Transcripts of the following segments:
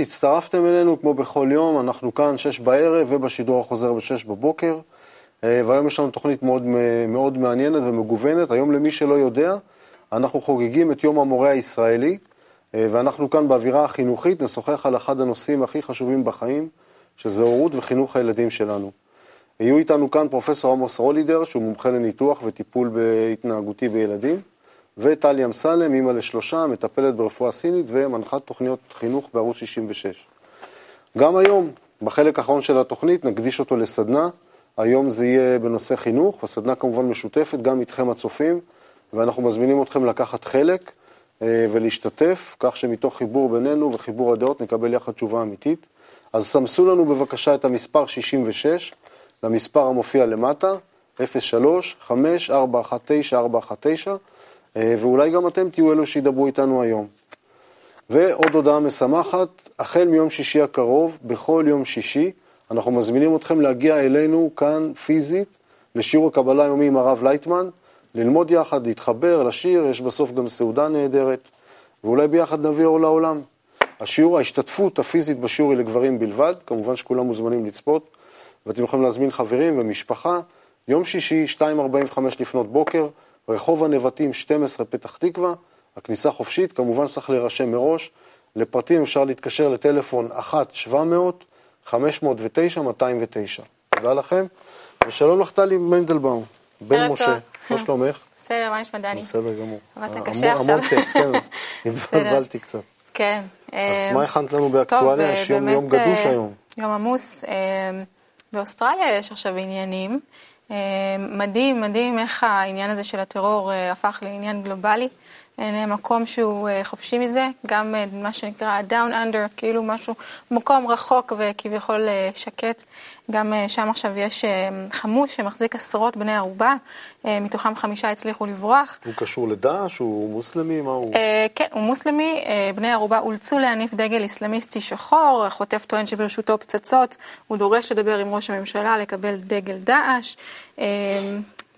שהצטרפתם אלינו, כמו בכל יום, אנחנו כאן שש בערב ובשידור החוזר בשש בבוקר. אה, והיום יש לנו תוכנית מאוד, מאוד מעניינת ומגוונת. היום למי שלא יודע, אנחנו חוגגים את יום המורה הישראלי, אה, ואנחנו כאן באווירה החינוכית נשוחח על אחד הנושאים הכי חשובים בחיים, שזה הורות וחינוך הילדים שלנו. יהיו איתנו כאן פרופסור עמוס רולידר, שהוא מומחה לניתוח וטיפול בהתנהגותי בילדים, וטלי אמסלם, אימא לשלושה, מטפלת ברפואה סינית ומנחת תוכניות חינוך בערוץ 66. גם היום, בחלק האחרון של התוכנית, נקדיש אותו לסדנה. היום זה יהיה בנושא חינוך, הסדנה כמובן משותפת גם איתכם הצופים, ואנחנו מזמינים אתכם לקחת חלק אה, ולהשתתף, כך שמתוך חיבור בינינו וחיבור הדעות נקבל יחד תשובה אמיתית. אז סמסו לנו בבקשה את המספר 66 למספר המופיע למטה, 03-5419-419, אה, ואולי גם אתם תהיו אלו שידברו איתנו היום. ועוד הודעה משמחת, החל מיום שישי הקרוב, בכל יום שישי, אנחנו מזמינים אתכם להגיע אלינו כאן פיזית לשיעור הקבלה היומי עם הרב לייטמן, ללמוד יחד, להתחבר, לשיר, יש בסוף גם סעודה נהדרת, ואולי ביחד נביא אור לעולם. השיעור, ההשתתפות הפיזית בשיעור היא לגברים בלבד, כמובן שכולם מוזמנים לצפות, ואתם יכולים להזמין חברים ומשפחה. יום שישי, 2.45 לפנות בוקר, רחוב הנבטים 12 פתח תקווה, הכניסה חופשית, כמובן צריך להירשם מראש. לפרטים אפשר להתקשר לטלפון 1-700-509-209. תודה לכם, ושלום לך טלי מנדלבאום, בן משה, מה שלומך? בסדר, מה נשמע דני? בסדר גמור. עבדת קשה עכשיו. המון טקסט, כן, אז התבלבלתי קצת. כן. אז מה הכנת לנו באקטואליה? יש יום יום גדוש היום. יום עמוס. באוסטרליה יש עכשיו עניינים. מדהים, מדהים איך העניין הזה של הטרור הפך לעניין גלובלי. אין מקום שהוא חופשי מזה, גם מה שנקרא down under, כאילו משהו, מקום רחוק וכביכול שקט. גם שם עכשיו יש חמוש שמחזיק עשרות בני ערובה, מתוכם חמישה הצליחו לברוח. הוא קשור לדאעש? הוא מוסלמי? מה הוא? כן, הוא מוסלמי. בני ערובה אולצו להניף דגל איסלאמיסטי שחור, החוטף טוען שברשותו פצצות, הוא דורש לדבר עם ראש הממשלה, לקבל דגל דאעש.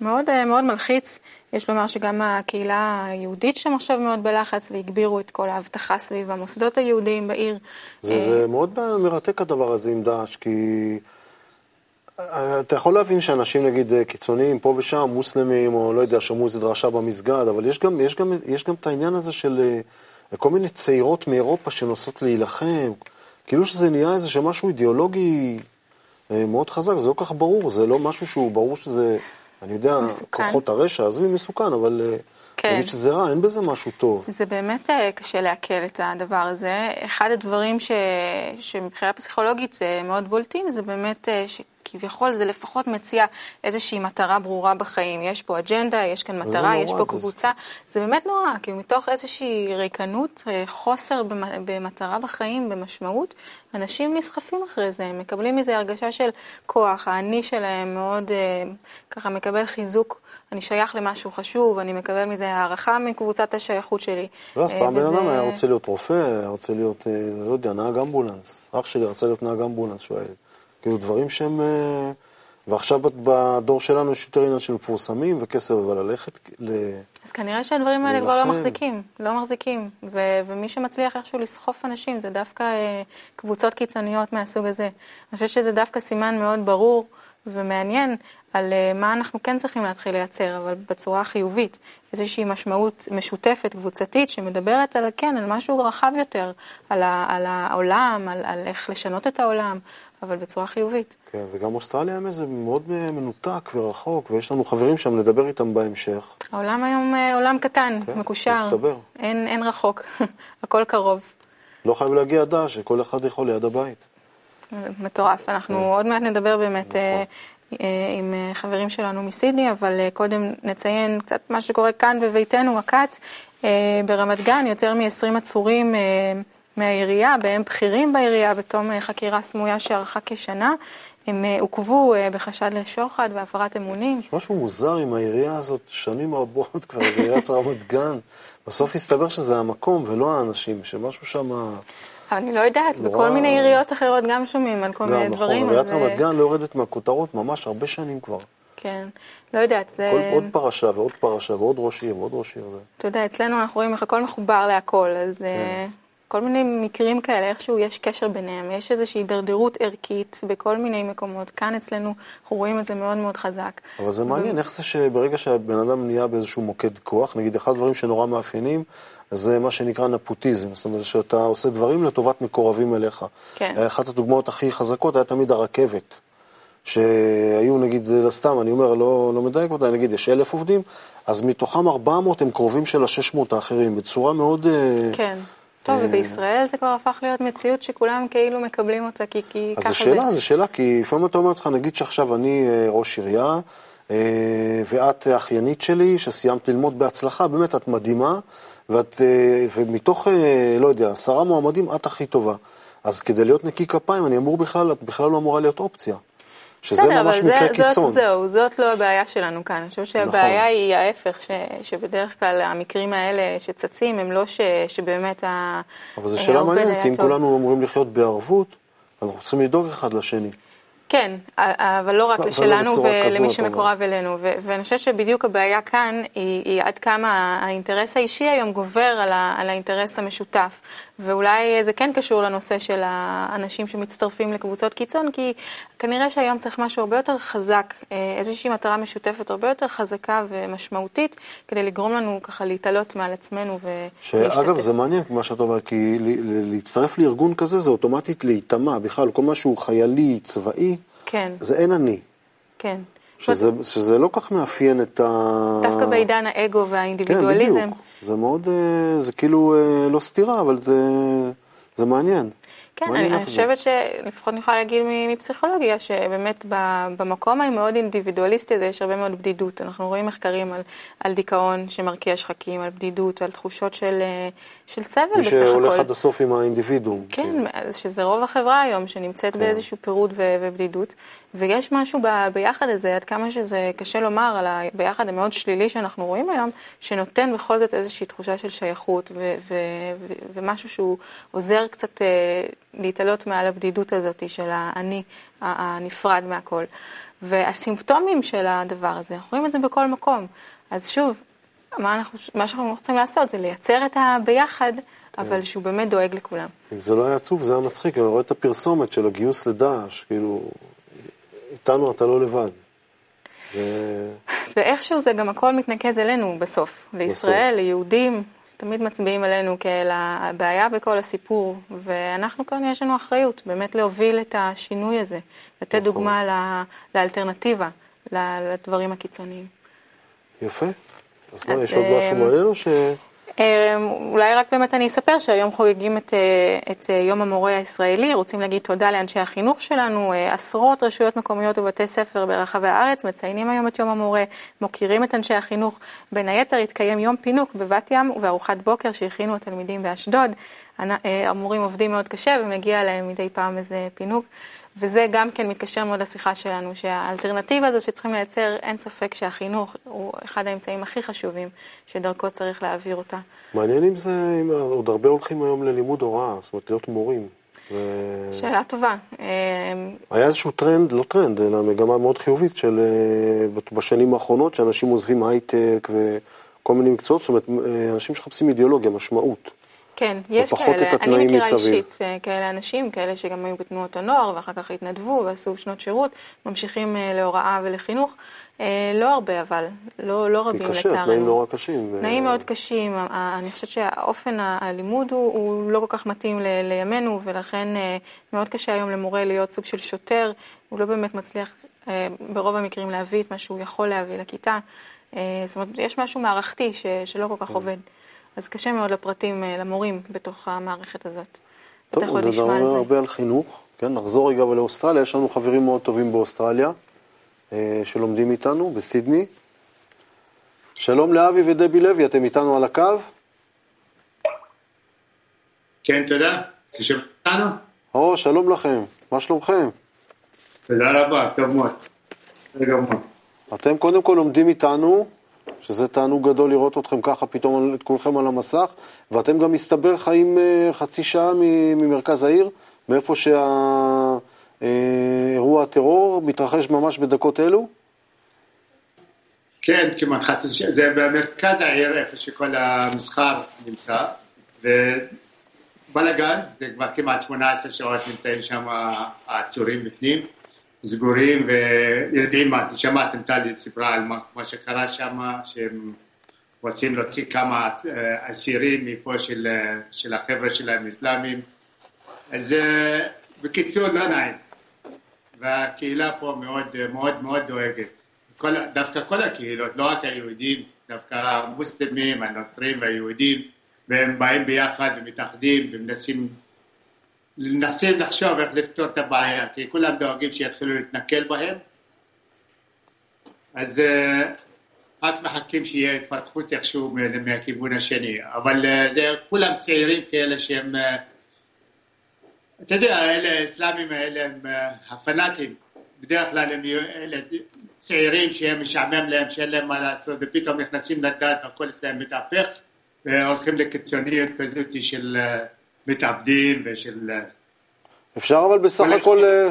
מאוד, מאוד מלחיץ. יש לומר שגם הקהילה היהודית שם עכשיו מאוד בלחץ והגבירו את כל האבטחה סביב המוסדות היהודיים בעיר. זה, זה מאוד מרתק הדבר הזה עם דאעש, כי אתה יכול להבין שאנשים נגיד קיצוניים פה ושם, מוסלמים, או לא יודע, שמעו איזה דרשה במסגד, אבל יש גם, יש, גם, יש גם את העניין הזה של כל מיני צעירות מאירופה שנוסעות להילחם, כאילו שזה נהיה איזה משהו אידיאולוגי מאוד חזק, זה לא כל כך ברור, זה לא משהו שהוא ברור שזה... אני יודע, מסוכן. כוחות הרשע, עזבי מסוכן, אבל כן. נגיד שזה רע, אין בזה משהו טוב. זה באמת קשה לעכל את הדבר הזה. אחד הדברים ש... שמבחינה פסיכולוגית זה מאוד בולטים, זה באמת שכביכול זה לפחות מציע איזושהי מטרה ברורה בחיים. יש פה אג'נדה, יש כאן מטרה, יש פה זה... קבוצה. זה באמת נורא, כי מתוך איזושהי ריקנות, חוסר במטרה בחיים, במשמעות, אנשים נסחפים אחרי זה, הם מקבלים מזה הרגשה של כוח, האני שלהם מאוד ככה מקבל חיזוק, אני שייך למשהו חשוב, אני מקבל מזה הערכה מקבוצת השייכות שלי. לא, אז פעם בן אדם היה רוצה להיות רופא, היה רוצה להיות, לא יודע, נהג אמבולנס. אח שלי רצה להיות נהג אמבולנס, שואל. כאילו דברים שהם... ועכשיו בדור שלנו יש יותר עניין של מפורסמים וכסף, אבל ללכת ל... אז כנראה שהדברים האלה כבר לא מחזיקים, לא מחזיקים. ו- ומי שמצליח איכשהו לסחוף אנשים זה דווקא אה, קבוצות קיצוניות מהסוג הזה. אני חושבת שזה דווקא סימן מאוד ברור ומעניין על אה, מה אנחנו כן צריכים להתחיל לייצר, אבל בצורה חיובית. איזושהי משמעות משותפת, קבוצתית, שמדברת על, כן, על משהו רחב יותר, על, ה- על העולם, על, על איך לשנות את העולם. אבל בצורה חיובית. כן, וגם אוסטרליה הם איזה מאוד מנותק ורחוק, ויש לנו חברים שם, נדבר איתם בהמשך. העולם היום עולם קטן, כן, מקושר. מסתבר. אין, אין רחוק, הכל קרוב. לא חייב להגיע דש, שכל אחד יכול ליד הבית. מטורף. אנחנו כן. עוד מעט נדבר באמת נכון. עם חברים שלנו מסידני, אבל קודם נציין קצת מה שקורה כאן בביתנו, הכת. ברמת גן, יותר מ-20 עצורים מהעירייה, בהם בכירים בעירייה, בתום חקירה סמויה שארכה כשנה. הם עוכבו בחשד לשוחד והפרת אמונים. יש משהו מוזר עם העירייה הזאת, שנים רבות כבר, עיריית רמת גן. בסוף הסתבר שזה המקום ולא האנשים, שמשהו שם... אני לא יודעת, נורא... בכל מיני עיריות אחרות גם שומעים על כל מיני נכון, דברים. עיריית אז... רמת גן לא יורדת מהכותרות ממש הרבה שנים כבר. כן, לא יודעת, זה... כל, עוד פרשה ועוד פרשה ועוד ראש עיר ועוד ראש עיר. זה... אתה יודע, אצלנו אנחנו רואים איך הכל מחובר להכל, אז... כן. כל מיני מקרים כאלה, איכשהו יש קשר ביניהם, יש איזושהי הידרדרות ערכית בכל מיני מקומות. כאן אצלנו אנחנו רואים את זה מאוד מאוד חזק. אבל זה מעניין, איך זה שברגע שהבן אדם נהיה באיזשהו מוקד כוח, נגיד אחד הדברים שנורא מאפיינים, זה מה שנקרא נפוטיזם, זאת אומרת שאתה עושה דברים לטובת מקורבים אליך. כן. אחת הדוגמאות הכי חזקות היה תמיד הרכבת. שהיו נגיד, סתם, אני אומר, לא, לא מדייק מדי, נגיד יש אלף עובדים, אז מתוכם 400 הם קרובים של ה-600 האחרים, בצורה מאוד... אה, כן. טוב, אה, ובישראל זה כבר הפך להיות מציאות שכולם כאילו מקבלים אותה, כי, כי אז ככה זו שאלה, זה. זו שאלה, כי לפעמים אתה אומר לעצמך, נגיד שעכשיו אני אה, ראש עירייה, אה, ואת אחיינית שלי, שסיימת ללמוד בהצלחה, באמת, את מדהימה, ואת, אה, ומתוך, אה, לא יודע, עשרה מועמדים, את הכי טובה. אז כדי להיות נקי כפיים, אני אמור בכלל, את בכלל לא אמורה להיות אופציה. שזה בסדר, ממש מקרה זה, קיצון. זאת, זהו, זאת לא הבעיה שלנו כאן. אני חושבת שהבעיה נכון. היא ההפך, ש, שבדרך כלל המקרים האלה שצצים הם לא ש, שבאמת ה... אבל זו אה, שאלה מעניינת, כי אם. כולנו אמורים לחיות בערבות, אנחנו צריכים לדאוג אחד לשני. כן, אבל לא רק אבל לא לשלנו ולמי שמקורב אלינו. ואני חושבת שבדיוק הבעיה כאן היא, עד כמה האינטרס האישי היום גובר על האינטרס המשותף. ואולי זה כן קשור לנושא של האנשים שמצטרפים לקבוצות קיצון, כי כנראה שהיום צריך משהו הרבה יותר חזק, אה, איזושהי מטרה משותפת הרבה יותר חזקה ומשמעותית, כדי לגרום לנו ככה להתעלות מעל עצמנו ולהשתתף. שאגב, זה מעניין מה שאת אומרת, כי להצטרף לארגון כזה זה אוטומטית להיטמע, בכלל, כל מה שהוא חיילי, צבאי, כן, זה אין אני. כן. שזה, שזה לא כך מאפיין את ה... דווקא בעידן האגו כן, והאינדיבידואליזם. בדיוק. זה מאוד, אה, זה כאילו אה, לא סתירה, אבל זה, זה מעניין. כן, אני. חושבת שלפחות אני יכולה להגיד מפסיכולוגיה, שבאמת במקום המאוד אינדיבידואליסטי הזה יש הרבה מאוד בדידות. אנחנו רואים מחקרים על, על דיכאון שמרקיע שחקים, על בדידות, על תחושות של, אה, של סבל מי בסך שהולך הכל. עד הסוף עם האינדיבידואום. כן, אז שזה רוב החברה היום שנמצאת כן. באיזשהו פירוד ו- ובדידות, ויש משהו ב- ביחד הזה, עד כמה שזה קשה לומר על הביחד המאוד שלילי שאנחנו רואים היום, שנותן בכל זאת איזושהי תחושה של שייכות ו- ו- ו- ומשהו שהוא עוזר קצת אה, להתעלות מעל הבדידות הזאת של האני הנפרד מהכל. והסימפטומים של הדבר הזה, אנחנו רואים את זה בכל מקום. אז שוב, מה, אנחנו, מה שאנחנו צריכים לעשות זה לייצר את הביחד, אבל שהוא באמת דואג לכולם. אם זה לא היה עצוב, זה היה מצחיק. אני רואה את הפרסומת של הגיוס לדאעש, כאילו, איתנו אתה לא לבד. ו... ואיכשהו זה גם הכל מתנקז אלינו בסוף, לישראל, ליהודים, תמיד מצביעים עלינו כאל הבעיה בכל הסיפור, ואנחנו כאן יש לנו אחריות באמת להוביל את השינוי הזה, לתת נכון. דוגמה ל- לאלטרנטיבה, לדברים הקיצוניים. יפה. אז מה, אז, יש עוד משהו אה, מעניין או ש... אה, אולי רק באמת אני אספר שהיום חוגגים את, אה, את אה, יום המורה הישראלי, רוצים להגיד תודה לאנשי החינוך שלנו, אה, עשרות רשויות מקומיות ובתי ספר ברחבי הארץ מציינים היום את יום המורה, מוקירים את אנשי החינוך, בין היתר התקיים יום פינוק בבת ים ובארוחת בוקר שהכינו התלמידים באשדוד, המורים עובדים מאוד קשה ומגיע להם מדי פעם איזה פינוק. וזה גם כן מתקשר מאוד לשיחה שלנו, שהאלטרנטיבה הזו שצריכים לייצר, אין ספק שהחינוך הוא אחד האמצעים הכי חשובים שדרכו צריך להעביר אותה. מעניין אם זה, אם עוד הרבה הולכים היום ללימוד הוראה, זאת אומרת להיות מורים. ו... שאלה טובה. אה, היה איזשהו טרנד, לא טרנד, אלא מגמה מאוד חיובית של אה, בשנים האחרונות, שאנשים עוזבים הייטק וכל מיני מקצועות, זאת אומרת, אה, אנשים שמחפשים אידיאולוגיה, משמעות. כן, יש כאלה, אני מכירה מסביב. אישית אה, כאלה אנשים, כאלה שגם היו בתנועות הנוער ואחר כך התנדבו ועשו שנות שירות, ממשיכים אה, להוראה ולחינוך. אה, לא הרבה אבל, לא, לא רבים קשה, לצערנו. תנאים נורא קשים. תנאים מאוד קשים, אני חושבת שהאופן ה- הלימוד הוא, הוא לא כל כך מתאים ל- לימינו, ולכן מאוד קשה היום למורה להיות סוג של שוטר, הוא לא באמת מצליח ברוב המקרים להביא את מה שהוא יכול להביא לכיתה. זאת אומרת, יש משהו מערכתי ש- שלא כל כך כן. עובד. אז קשה מאוד לפרטים, אה, למורים בתוך המערכת הזאת. טוב, נשמע נדבר על זה. הרבה על חינוך. כן, נחזור רגע אבל לאוסטרליה, יש לנו חברים מאוד טובים באוסטרליה, אה, שלומדים איתנו, בסידני. שלום לאבי ודבי לוי, אתם איתנו על הקו? כן, תודה. זה אותנו? או, שלום לכם, מה שלומכם? תודה רבה, טוב מאוד. אתם קודם כל לומדים איתנו, שזה תענוג גדול לראות אתכם ככה פתאום את כולכם על המסך, ואתם גם מסתבר חיים אה, חצי שעה ממרכז העיר, מאיפה שהאירוע הטרור מתרחש ממש בדקות אלו. כן, כמעט חצי שעה, זה במרכז העיר, איפה שכל המסחר נמצא, בלאגן, זה כבר כמעט 18 שעות נמצאים שם העצורים בפנים, סגורים ויודעים מה, שמעתם טלי סיפרה על מה, מה שקרה שם, שהם רוצים להוציא כמה אה, אסירים מפה של, אה, של החבר'ה שלהם אסלאמים, אז אה, בקיצור לא נעים, והקהילה פה מאוד מאוד מאוד דואגת, כל, דווקא כל הקהילות, לא רק היהודים, דווקא המוסלמים, הנוצרים והיהודים, והם באים ביחד ומתאחדים ומנסים מנסים לחשוב איך לפתור את הבעיה, כי כולם דואגים שיתחילו להתנכל בהם, אז uh, רק מחכים שיהיה התפתחות איכשהו מהכיוון השני, אבל uh, זה כולם צעירים כאלה שהם, uh, אתה יודע, אלה האסלאמים האלה הם הפנאטים, בדרך כלל הם אלה צעירים שהם משעמם להם, שאין להם מה לעשות, ופתאום נכנסים לדת והכל אצלם מתהפך, והולכים לקיצוניות כזאת של מתאבדים ושל... uh, אפשר אבל בסך הכל, אה,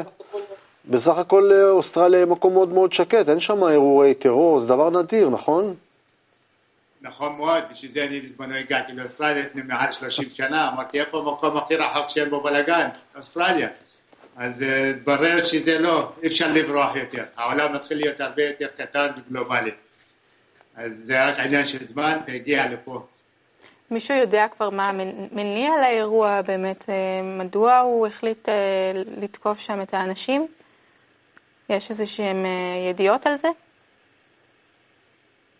בסך הכל אה, אוסטרליה היא מקום מאוד מאוד שקט, אין שם אירועי טרור, זה דבר נדיר, נכון? נכון מאוד, בשביל זה אני בזמנו הגעתי לאוסטרליה לפני מעל 30 שנה, אמרתי איפה המקום הכי רחוק שאין בו בלאגן? אוסטרליה. אז אה, התברר שזה לא, אי אפשר לברוח יותר, העולם מתחיל להיות הרבה יותר קטן וגלובלי. אז זה רק עניין של זמן והגיע לפה. מישהו יודע כבר מה המניע לאירוע באמת? אה, מדוע הוא החליט אה, לתקוף שם את האנשים? יש איזה שהם אה, ידיעות על זה?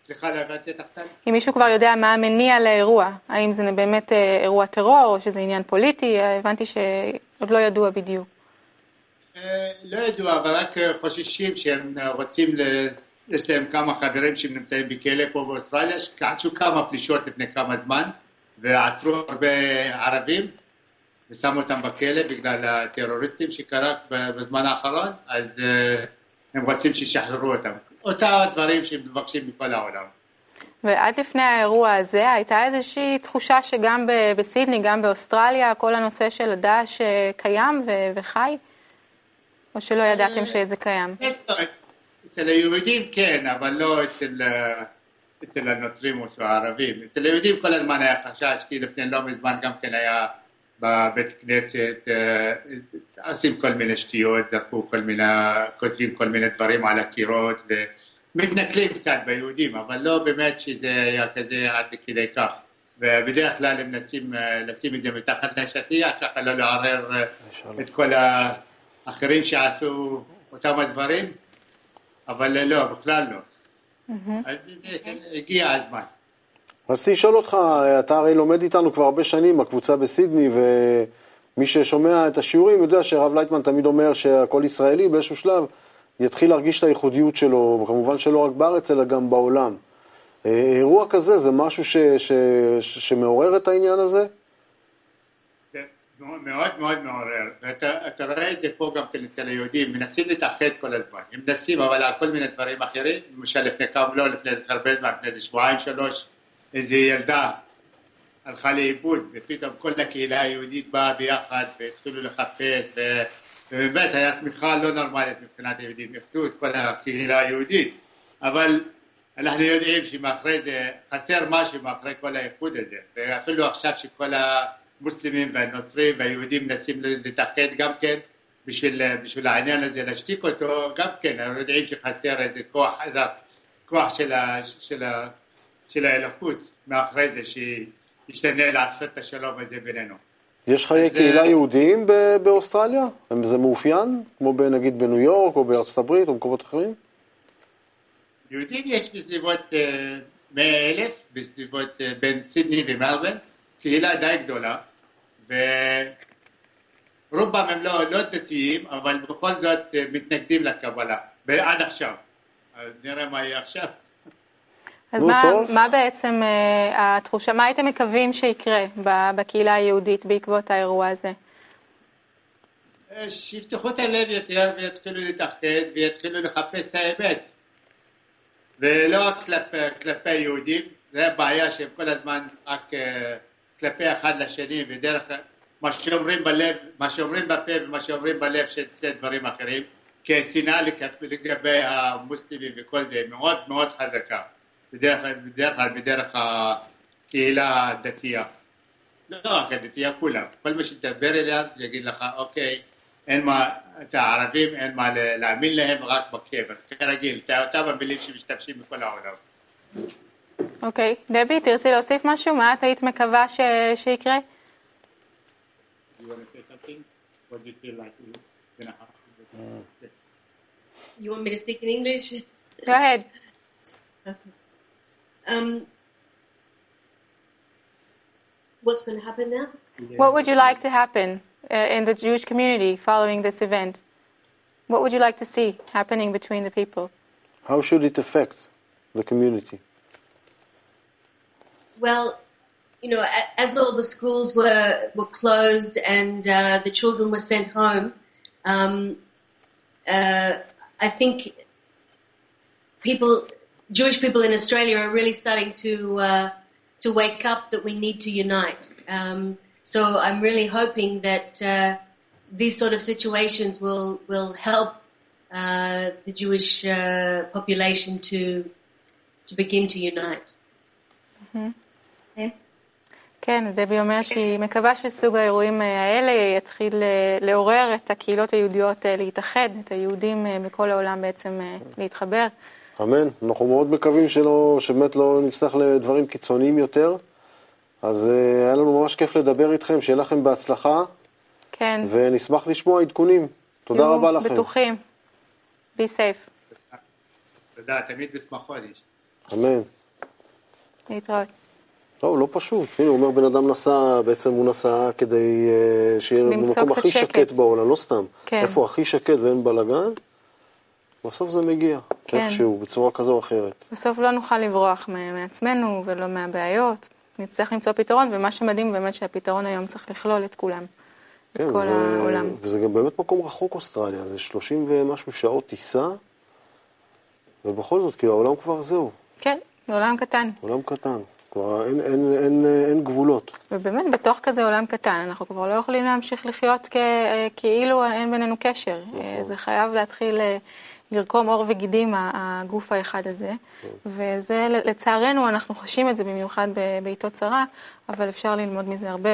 סליחה, לא הבנתי אותך כאן. אם מישהו כבר יודע מה המניע לאירוע, האם זה באמת אירוע טרור או שזה עניין פוליטי, הבנתי שעוד לא ידוע בדיוק. לא ידוע, אבל רק חוששים שהם רוצים. יש להם כמה חברים שהם נמצאים בכלא פה באוסטרליה, שעשו כמה פלישות לפני כמה זמן. ועצרו הרבה ערבים ושמו אותם בכלא בגלל הטרוריסטים שקרה בזמן האחרון, אז אה, הם רוצים שישחררו אותם. אותם דברים שהם מבקשים מכל העולם. ועד לפני האירוע הזה הייתה איזושהי תחושה שגם בסידני, גם באוסטרליה, כל הנושא של הדאעש אה, קיים וחי? או שלא ידעתם אה, שזה קיים? אצל היהודים כן, אבל לא אצל אצל הנוצרים או הערבים. אצל היהודים כל הזמן היה חשש, כי לפני לא מזמן גם כן היה בבית כנסת, אה, עושים כל מיני שטויות, זרקו כל מיני, כותבים כל מיני דברים על הקירות ומתנכלים קצת ביהודים, אבל לא באמת שזה היה כזה עד כדי כך. ובדרך כלל הם מנסים אה, לשים את זה מתחת לשטיח, ככה לא לערער אה, את כל האחרים שעשו אותם הדברים, אבל לא, בכלל לא. אז הגיע הזמן. רציתי לשאול אותך, אתה הרי לומד איתנו כבר הרבה שנים, הקבוצה בסידני, ומי ששומע את השיעורים יודע שהרב לייטמן תמיד אומר שהכל ישראלי באיזשהו שלב יתחיל להרגיש את הייחודיות שלו, כמובן שלא רק בארץ אלא גם בעולם. אה, אירוע כזה זה משהו ש, ש, ש, שמעורר את העניין הזה? מאוד מאוד מעורר, ואתה רואה את זה פה גם כן אצל היהודים, מנסים להתאחד כל הזמן, הם מנסים אבל על כל מיני דברים אחרים, למשל לפני כמה, לא לפני הרבה זמן, לפני איזה שבועיים שלוש, איזה ילדה הלכה לאיבוד, ופתאום כל הקהילה היהודית באה ביחד והתחילו לחפש, ובאמת היה תמיכה לא נורמלית מבחינת היהודים, הפתו את כל הקהילה היהודית, אבל אנחנו יודעים שמאחרי זה חסר משהו מאחורי כל האיחוד הזה, ואפילו עכשיו שכל ה... המוסלמים והנוצרים והיהודים מנסים להתאחד גם כן בשביל, בשביל העניין הזה, להשתיק אותו, גם כן, אנחנו יודעים שחסר איזה כוח חזק, כוח של, ה, של, ה, של האלוקות מאחורי זה, שישתנה לעשות את השלום הזה בינינו. יש חיי קהילה זה... יהודיים באוסטרליה? זה מאופיין? כמו נגיד בניו יורק או בארצות הברית או במקומות אחרים? יהודים יש בסביבות 100 אה, אלף, בסביבות אה, בין סידני ומלבן, קהילה די גדולה. ורובם הם לא, לא דתיים, אבל בכל זאת אה, מתנגדים לקבלה, עד עכשיו. אז נראה מה יהיה עכשיו. אז מה, מה בעצם uh, התחושה, מה הייתם מקווים שיקרה בקהילה היהודית בעקבות האירוע הזה? אה, שיפתחו את הלב יותר ויתחילו להתאחד ויתחילו לחפש את האמת. ולא רק כלפי, כלפי יהודים, זה הבעיה שהם כל הזמן רק uh, כלפי אחד לשני ודרך מה שאומרים בלב, מה שאומרים בפה ומה שאומרים בלב שזה דברים אחרים כי השנאה לגבי המוסלמים וכל זה מאוד מאוד חזקה בדרך כלל בדרך, הקהילה הדתייה לא, אחרת תהיה כולם. כל מי שתדבר אליו יגיד לך, אוקיי, אין מה, את הערבים אין מה להאמין להם, רק בקבר. כרגיל, אותם המילים שמשתמשים בכל העולם. אוקיי. דבי, תרצי להוסיף משהו? מה את היית מקווה ש... שיקרה? You want to say something? What do you feel like is gonna happen? You want me to speak in English? Go ahead. Um, what's going to happen now? What would you like to happen uh, in the Jewish community following this event? What would you like to see happening between the people? How should it affect the community? Well, you know, as all the schools were were closed and uh, the children were sent home, um, uh, I think people, Jewish people in Australia, are really starting to uh, to wake up that we need to unite. Um, so I'm really hoping that uh, these sort of situations will will help uh, the Jewish uh, population to to begin to unite. Okay. כן, דבי אומרת שהיא מקווה שסוג האירועים אה, האלה יתחיל אה, לעורר את הקהילות היהודיות אה, להתאחד, את היהודים בכל העולם בעצם להתחבר. אמן. אנחנו מאוד מקווים שלא, שבאמת לא נצטרך לדברים קיצוניים יותר. אז היה לנו ממש כיף לדבר איתכם, שיהיה לכם בהצלחה, כן, ונשמח לשמוע עדכונים. תודה רבה לכם. בטוחים. be safe. תודה, תמיד בשמחות. אמן. להתראות. לא, לא פשוט. הנה, הוא אומר, בן אדם נסע, בעצם הוא נסע כדי אה, שיהיה במקום הכי שקט. שקט בעולם, לא סתם. כן. איפה הכי שקט ואין בלאגן, בסוף זה מגיע. כן. איכשהו, בצורה כזו או אחרת. בסוף לא נוכל לברוח מעצמנו ולא מהבעיות. נצטרך למצוא פתרון, ומה שמדהים באמת שהפתרון היום צריך לכלול את כולם. את כן, כל זה, העולם. וזה גם באמת מקום רחוק אוסטרליה, זה 30 ומשהו שעות טיסה, ובכל זאת, כאילו העולם כבר זהו, כן, זה עולם קטן. עולם קטן, כבר אין, אין, אין, אין, גבולות. ובאמת, בתוך כזה עולם קטן, אנחנו כבר לא יכולים להמשיך לחיות כ- אה, כאילו אין בינינו קשר. אה, זה חייב להתחיל אה, לרקום עור וגידים, הגוף האחד הזה. וזה, ל- לצערנו, אנחנו חשים את זה במיוחד בעיתות צרה, אבל אפשר ללמוד מזה הרבה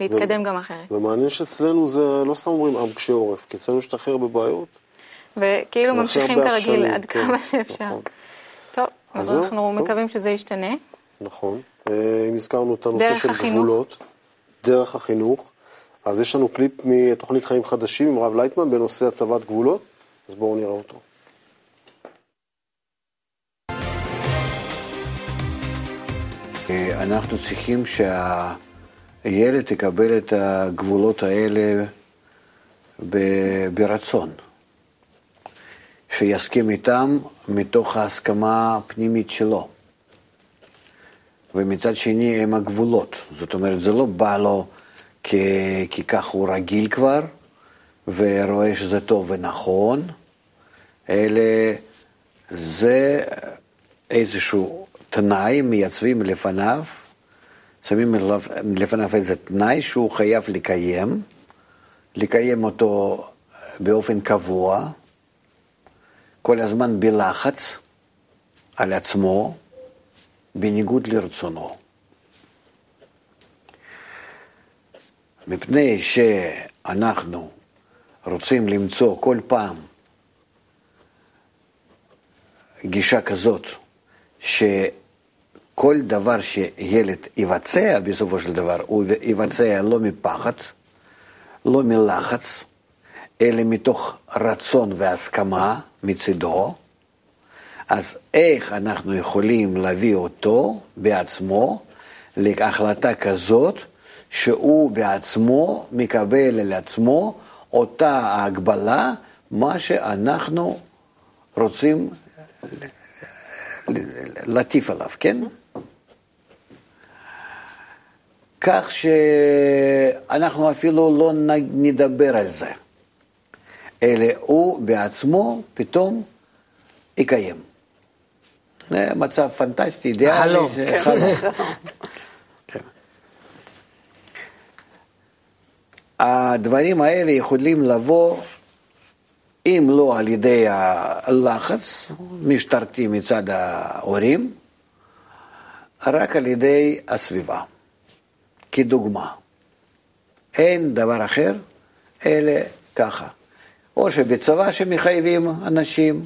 ולהתקדם גם אחרת. ומעניין שאצלנו זה, לא סתם אומרים עם קשה עורף, כי אצלנו יש את הכי הרבה בעיות. וכאילו ממשיכים כרגיל עד כן, כמה שאפשר. נכון. טוב, אז אז אנחנו טוב. מקווים שזה ישתנה. נכון. אה, אם הזכרנו את הנושא של החינוך. גבולות, דרך החינוך, אז יש לנו קליפ מתוכנית חיים חדשים עם הרב לייטמן בנושא הצבת גבולות, אז בואו נראה אותו. אנחנו צריכים שהילד יקבל את הגבולות האלה ברצון, שיסכים איתם מתוך ההסכמה הפנימית שלו. ומצד שני הם הגבולות, זאת אומרת זה לא בא לו כי, כי כך הוא רגיל כבר ורואה שזה טוב ונכון, אלא זה איזשהו תנאי מייצבים לפניו, שמים לפניו איזה תנאי שהוא חייב לקיים, לקיים אותו באופן קבוע, כל הזמן בלחץ על עצמו, בניגוד לרצונו. מפני שאנחנו רוצים למצוא כל פעם גישה כזאת, שכל דבר שילד יבצע בסופו של דבר, הוא יבצע לא מפחד, לא מלחץ, אלא מתוך רצון והסכמה מצידו, אז איך אנחנו יכולים להביא אותו בעצמו להחלטה כזאת שהוא בעצמו מקבל על עצמו אותה ההגבלה, מה שאנחנו רוצים להטיף עליו, כן? כך שאנחנו אפילו לא נדבר על זה, אלא הוא בעצמו פתאום יקיים. זה מצב פנטסטי, אידיאלי. חלום. ש- חלום. כן. הדברים האלה יכולים לבוא, אם לא על ידי הלחץ משטרתי מצד ההורים, רק על ידי הסביבה, כדוגמה. אין דבר אחר, אלא ככה. או שבצבא שמחייבים אנשים,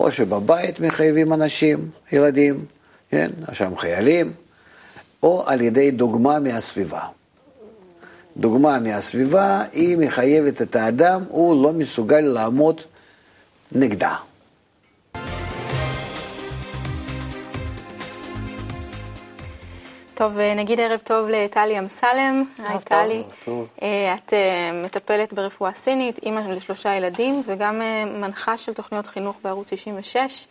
או שבבית מחייבים אנשים, ילדים, כן, שם חיילים, או על ידי דוגמה מהסביבה. דוגמה מהסביבה, היא מחייבת את האדם, הוא לא מסוגל לעמוד נגדה. טוב, אה, נגיד ערב טוב לטלי אמסלם. היי טלי. אה, את אה, מטפלת ברפואה סינית, אימא לשלושה ילדים, וגם מנחה של תוכניות חינוך בערוץ 66.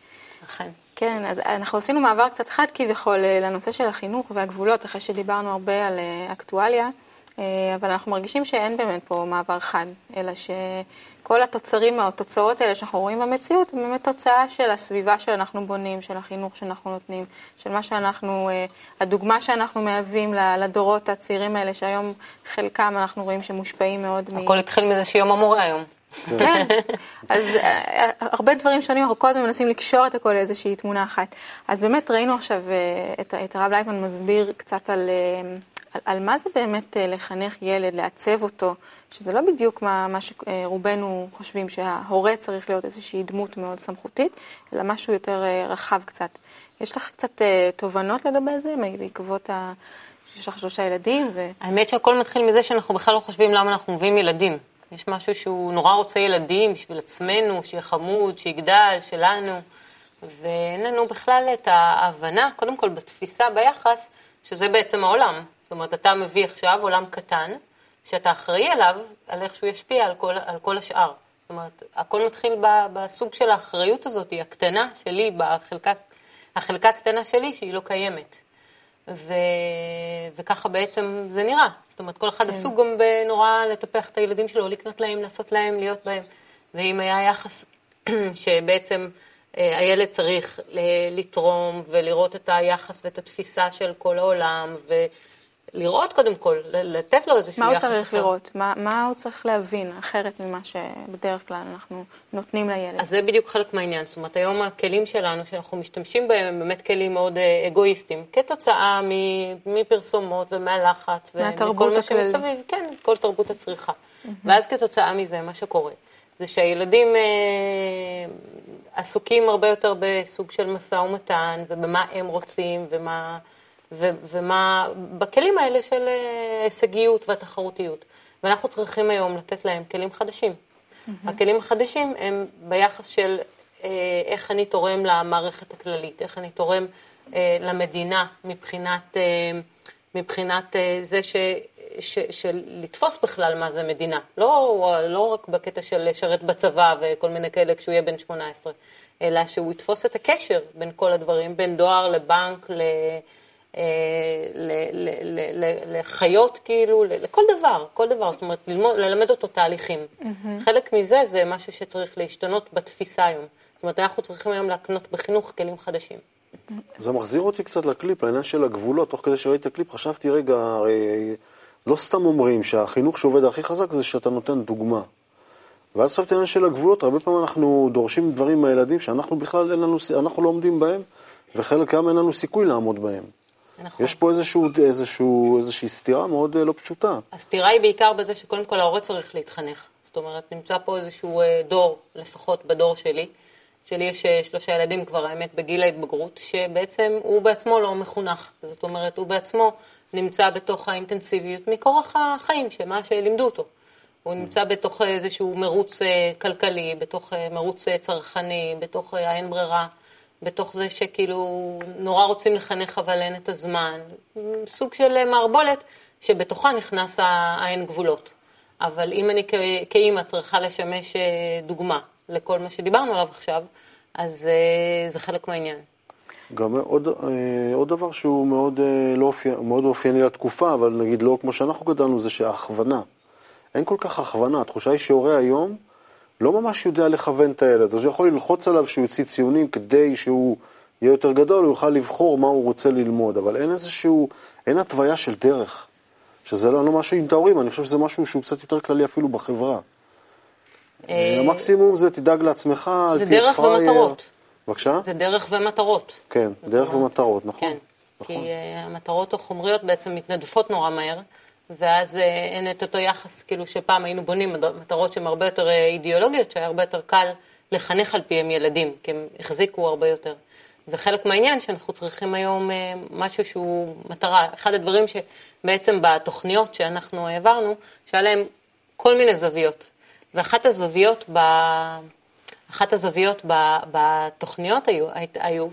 אכן. כן, אז אנחנו עשינו מעבר קצת חד כביכול לנושא של החינוך והגבולות, אחרי שדיברנו הרבה על אקטואליה, אבל אנחנו מרגישים שאין באמת פה מעבר חד, אלא שכל התוצרים או התוצאות האלה שאנחנו רואים במציאות, הם באמת תוצאה של הסביבה שאנחנו בונים, של החינוך שאנחנו נותנים, של מה שאנחנו, הדוגמה שאנחנו מהווים לדורות הצעירים האלה, שהיום חלקם אנחנו רואים שמושפעים מאוד מ... הכל התחיל מזה שיום המורה היום. כן, אז אה, הרבה דברים שונים, אנחנו כל הזמן מנסים לקשור את הכל לאיזושהי תמונה אחת. אז באמת ראינו עכשיו אה, את, את הרב לייטמן מסביר קצת על, אה, על, על מה זה באמת לחנך ילד, לעצב אותו, שזה לא בדיוק מה, מה שרובנו חושבים, שההורה צריך להיות איזושהי דמות מאוד סמכותית, אלא משהו יותר רחב קצת. יש לך קצת תובנות לגבי זה, בעקבות ה... שיש לך שלושה ילדים? ו... האמת שהכל מתחיל מזה שאנחנו בכלל לא חושבים למה אנחנו מביאים ילדים. יש משהו שהוא נורא רוצה ילדים בשביל עצמנו, שיהיה חמוד, שיגדל, שלנו, ואין לנו בכלל את ההבנה, קודם כל בתפיסה, ביחס, שזה בעצם העולם. זאת אומרת, אתה מביא עכשיו עולם קטן, שאתה אחראי עליו, על איך שהוא ישפיע על כל, על כל השאר. זאת אומרת, הכל מתחיל בסוג של האחריות הזאת, הקטנה שלי, בחלקה, החלקה הקטנה שלי, שהיא לא קיימת. ו... וככה בעצם זה נראה. זאת אומרת, כל אחד כן. עסוק גם בנורא לטפח את הילדים שלו, לקנות להם, לעשות להם, להיות בהם. ואם היה יחס שבעצם אה, הילד צריך לתרום ולראות את היחס ואת התפיסה של כל העולם, לראות קודם כל, לתת לו איזשהו יחס אחר. מה הוא צריך לראות? מה, מה הוא צריך להבין אחרת ממה שבדרך כלל אנחנו נותנים לילד? אז זה בדיוק חלק מהעניין. זאת אומרת, היום הכלים שלנו, שאנחנו משתמשים בהם, הם באמת כלים מאוד אה, אגואיסטיים, כתוצאה מפרסומות ומהלחץ. מהתרבות הכללית. כן, כל תרבות הצריכה. Mm-hmm. ואז כתוצאה מזה, מה שקורה, זה שהילדים אה, עסוקים הרבה יותר בסוג של משא ומתן, ובמה הם רוצים, ומה... ו- ומה, בכלים האלה של אה, הישגיות והתחרותיות. ואנחנו צריכים היום לתת להם כלים חדשים. Mm-hmm. הכלים החדשים הם ביחס של אה, איך אני תורם למערכת הכללית, איך אני תורם אה, למדינה מבחינת, אה, מבחינת אה, זה ש... ש, של לתפוס בכלל מה זה מדינה, לא, לא רק בקטע של לשרת בצבא וכל מיני כאלה כשהוא יהיה בן 18, אלא שהוא יתפוס את הקשר בין כל הדברים, בין דואר לבנק, ל... אה, לחיות כאילו, לכל דבר, כל דבר, זאת אומרת, ללמוד, ללמד אותו תהליכים. חלק מזה זה משהו שצריך להשתנות בתפיסה היום. זאת אומרת, אנחנו צריכים היום להקנות בחינוך כלים חדשים. זה מחזיר אותי קצת לקליפ, לעניין של הגבולות. תוך כדי שראיתי את הקליפ חשבתי, רגע, הרי לא סתם אומרים שהחינוך שעובד הכי חזק זה שאתה נותן דוגמה. ואז חשבתי העניין של הגבולות, הרבה פעמים אנחנו דורשים דברים מהילדים שאנחנו בכלל אין לנו, אנחנו לא עומדים בהם, וחלקם אין לנו סיכוי לעמוד בהם. נכון. יש פה איזשהו, איזשהו, איזושהי סתירה מאוד אה, לא פשוטה. הסתירה היא בעיקר בזה שקודם כל ההורה צריך להתחנך. זאת אומרת, נמצא פה איזשהו אה, דור, לפחות בדור שלי, שלי יש אה, שלושה ילדים כבר, האמת, בגיל ההתבגרות, שבעצם הוא בעצמו לא מחונך. זאת אומרת, הוא בעצמו נמצא בתוך האינטנסיביות מכורח החיים, שמה שלימדו אותו. הוא נמצא בתוך איזשהו מרוץ כלכלי, בתוך מרוץ צרכני, בתוך האין ברירה. בתוך זה שכאילו נורא רוצים לחנך אבל אין את הזמן. סוג של מערבולת שבתוכה נכנס האין גבולות. אבל אם אני כאימא צריכה לשמש אה, דוגמה לכל מה שדיברנו עליו עכשיו, אז אה, זה חלק מהעניין. גם עוד, אה, עוד דבר שהוא מאוד, לא אופי, מאוד אופייני לתקופה, אבל נגיד לא כמו שאנחנו גדלנו, זה שההכוונה. אין כל כך הכוונה. התחושה היא שהורה היום לא ממש יודע לכוון את הילד, אז הוא יכול ללחוץ עליו שהוא יוציא ציונים כדי שהוא יהיה יותר גדול, הוא יוכל לבחור מה הוא רוצה ללמוד, אבל אין איזשהו, אין התוויה של דרך, שזה לא, לא משהו עם ההורים, אני חושב שזה משהו שהוא קצת יותר כללי אפילו בחברה. אה, המקסימום זה תדאג לעצמך, אל תהיה פראייר. זה דרך ומטרות. בבקשה? זה דרך ומטרות. כן, דרך ומטרות, נכון. כן, נכון. כי uh, המטרות החומריות בעצם מתנדפות נורא מהר, ואז אה, אין את אותו יחס, כאילו שפעם היינו בונים מטרות שהן הרבה יותר אה, אידיאולוגיות, שהיה הרבה יותר קל לחנך על פיהם ילדים, כי הם החזיקו הרבה יותר. וחלק מהעניין שאנחנו צריכים היום אה, משהו שהוא מטרה, אחד הדברים שבעצם בתוכניות שאנחנו העברנו, שהיה להם כל מיני זוויות. ואחת הזוויות, ב... אחת הזוויות ב... בתוכניות היו, היו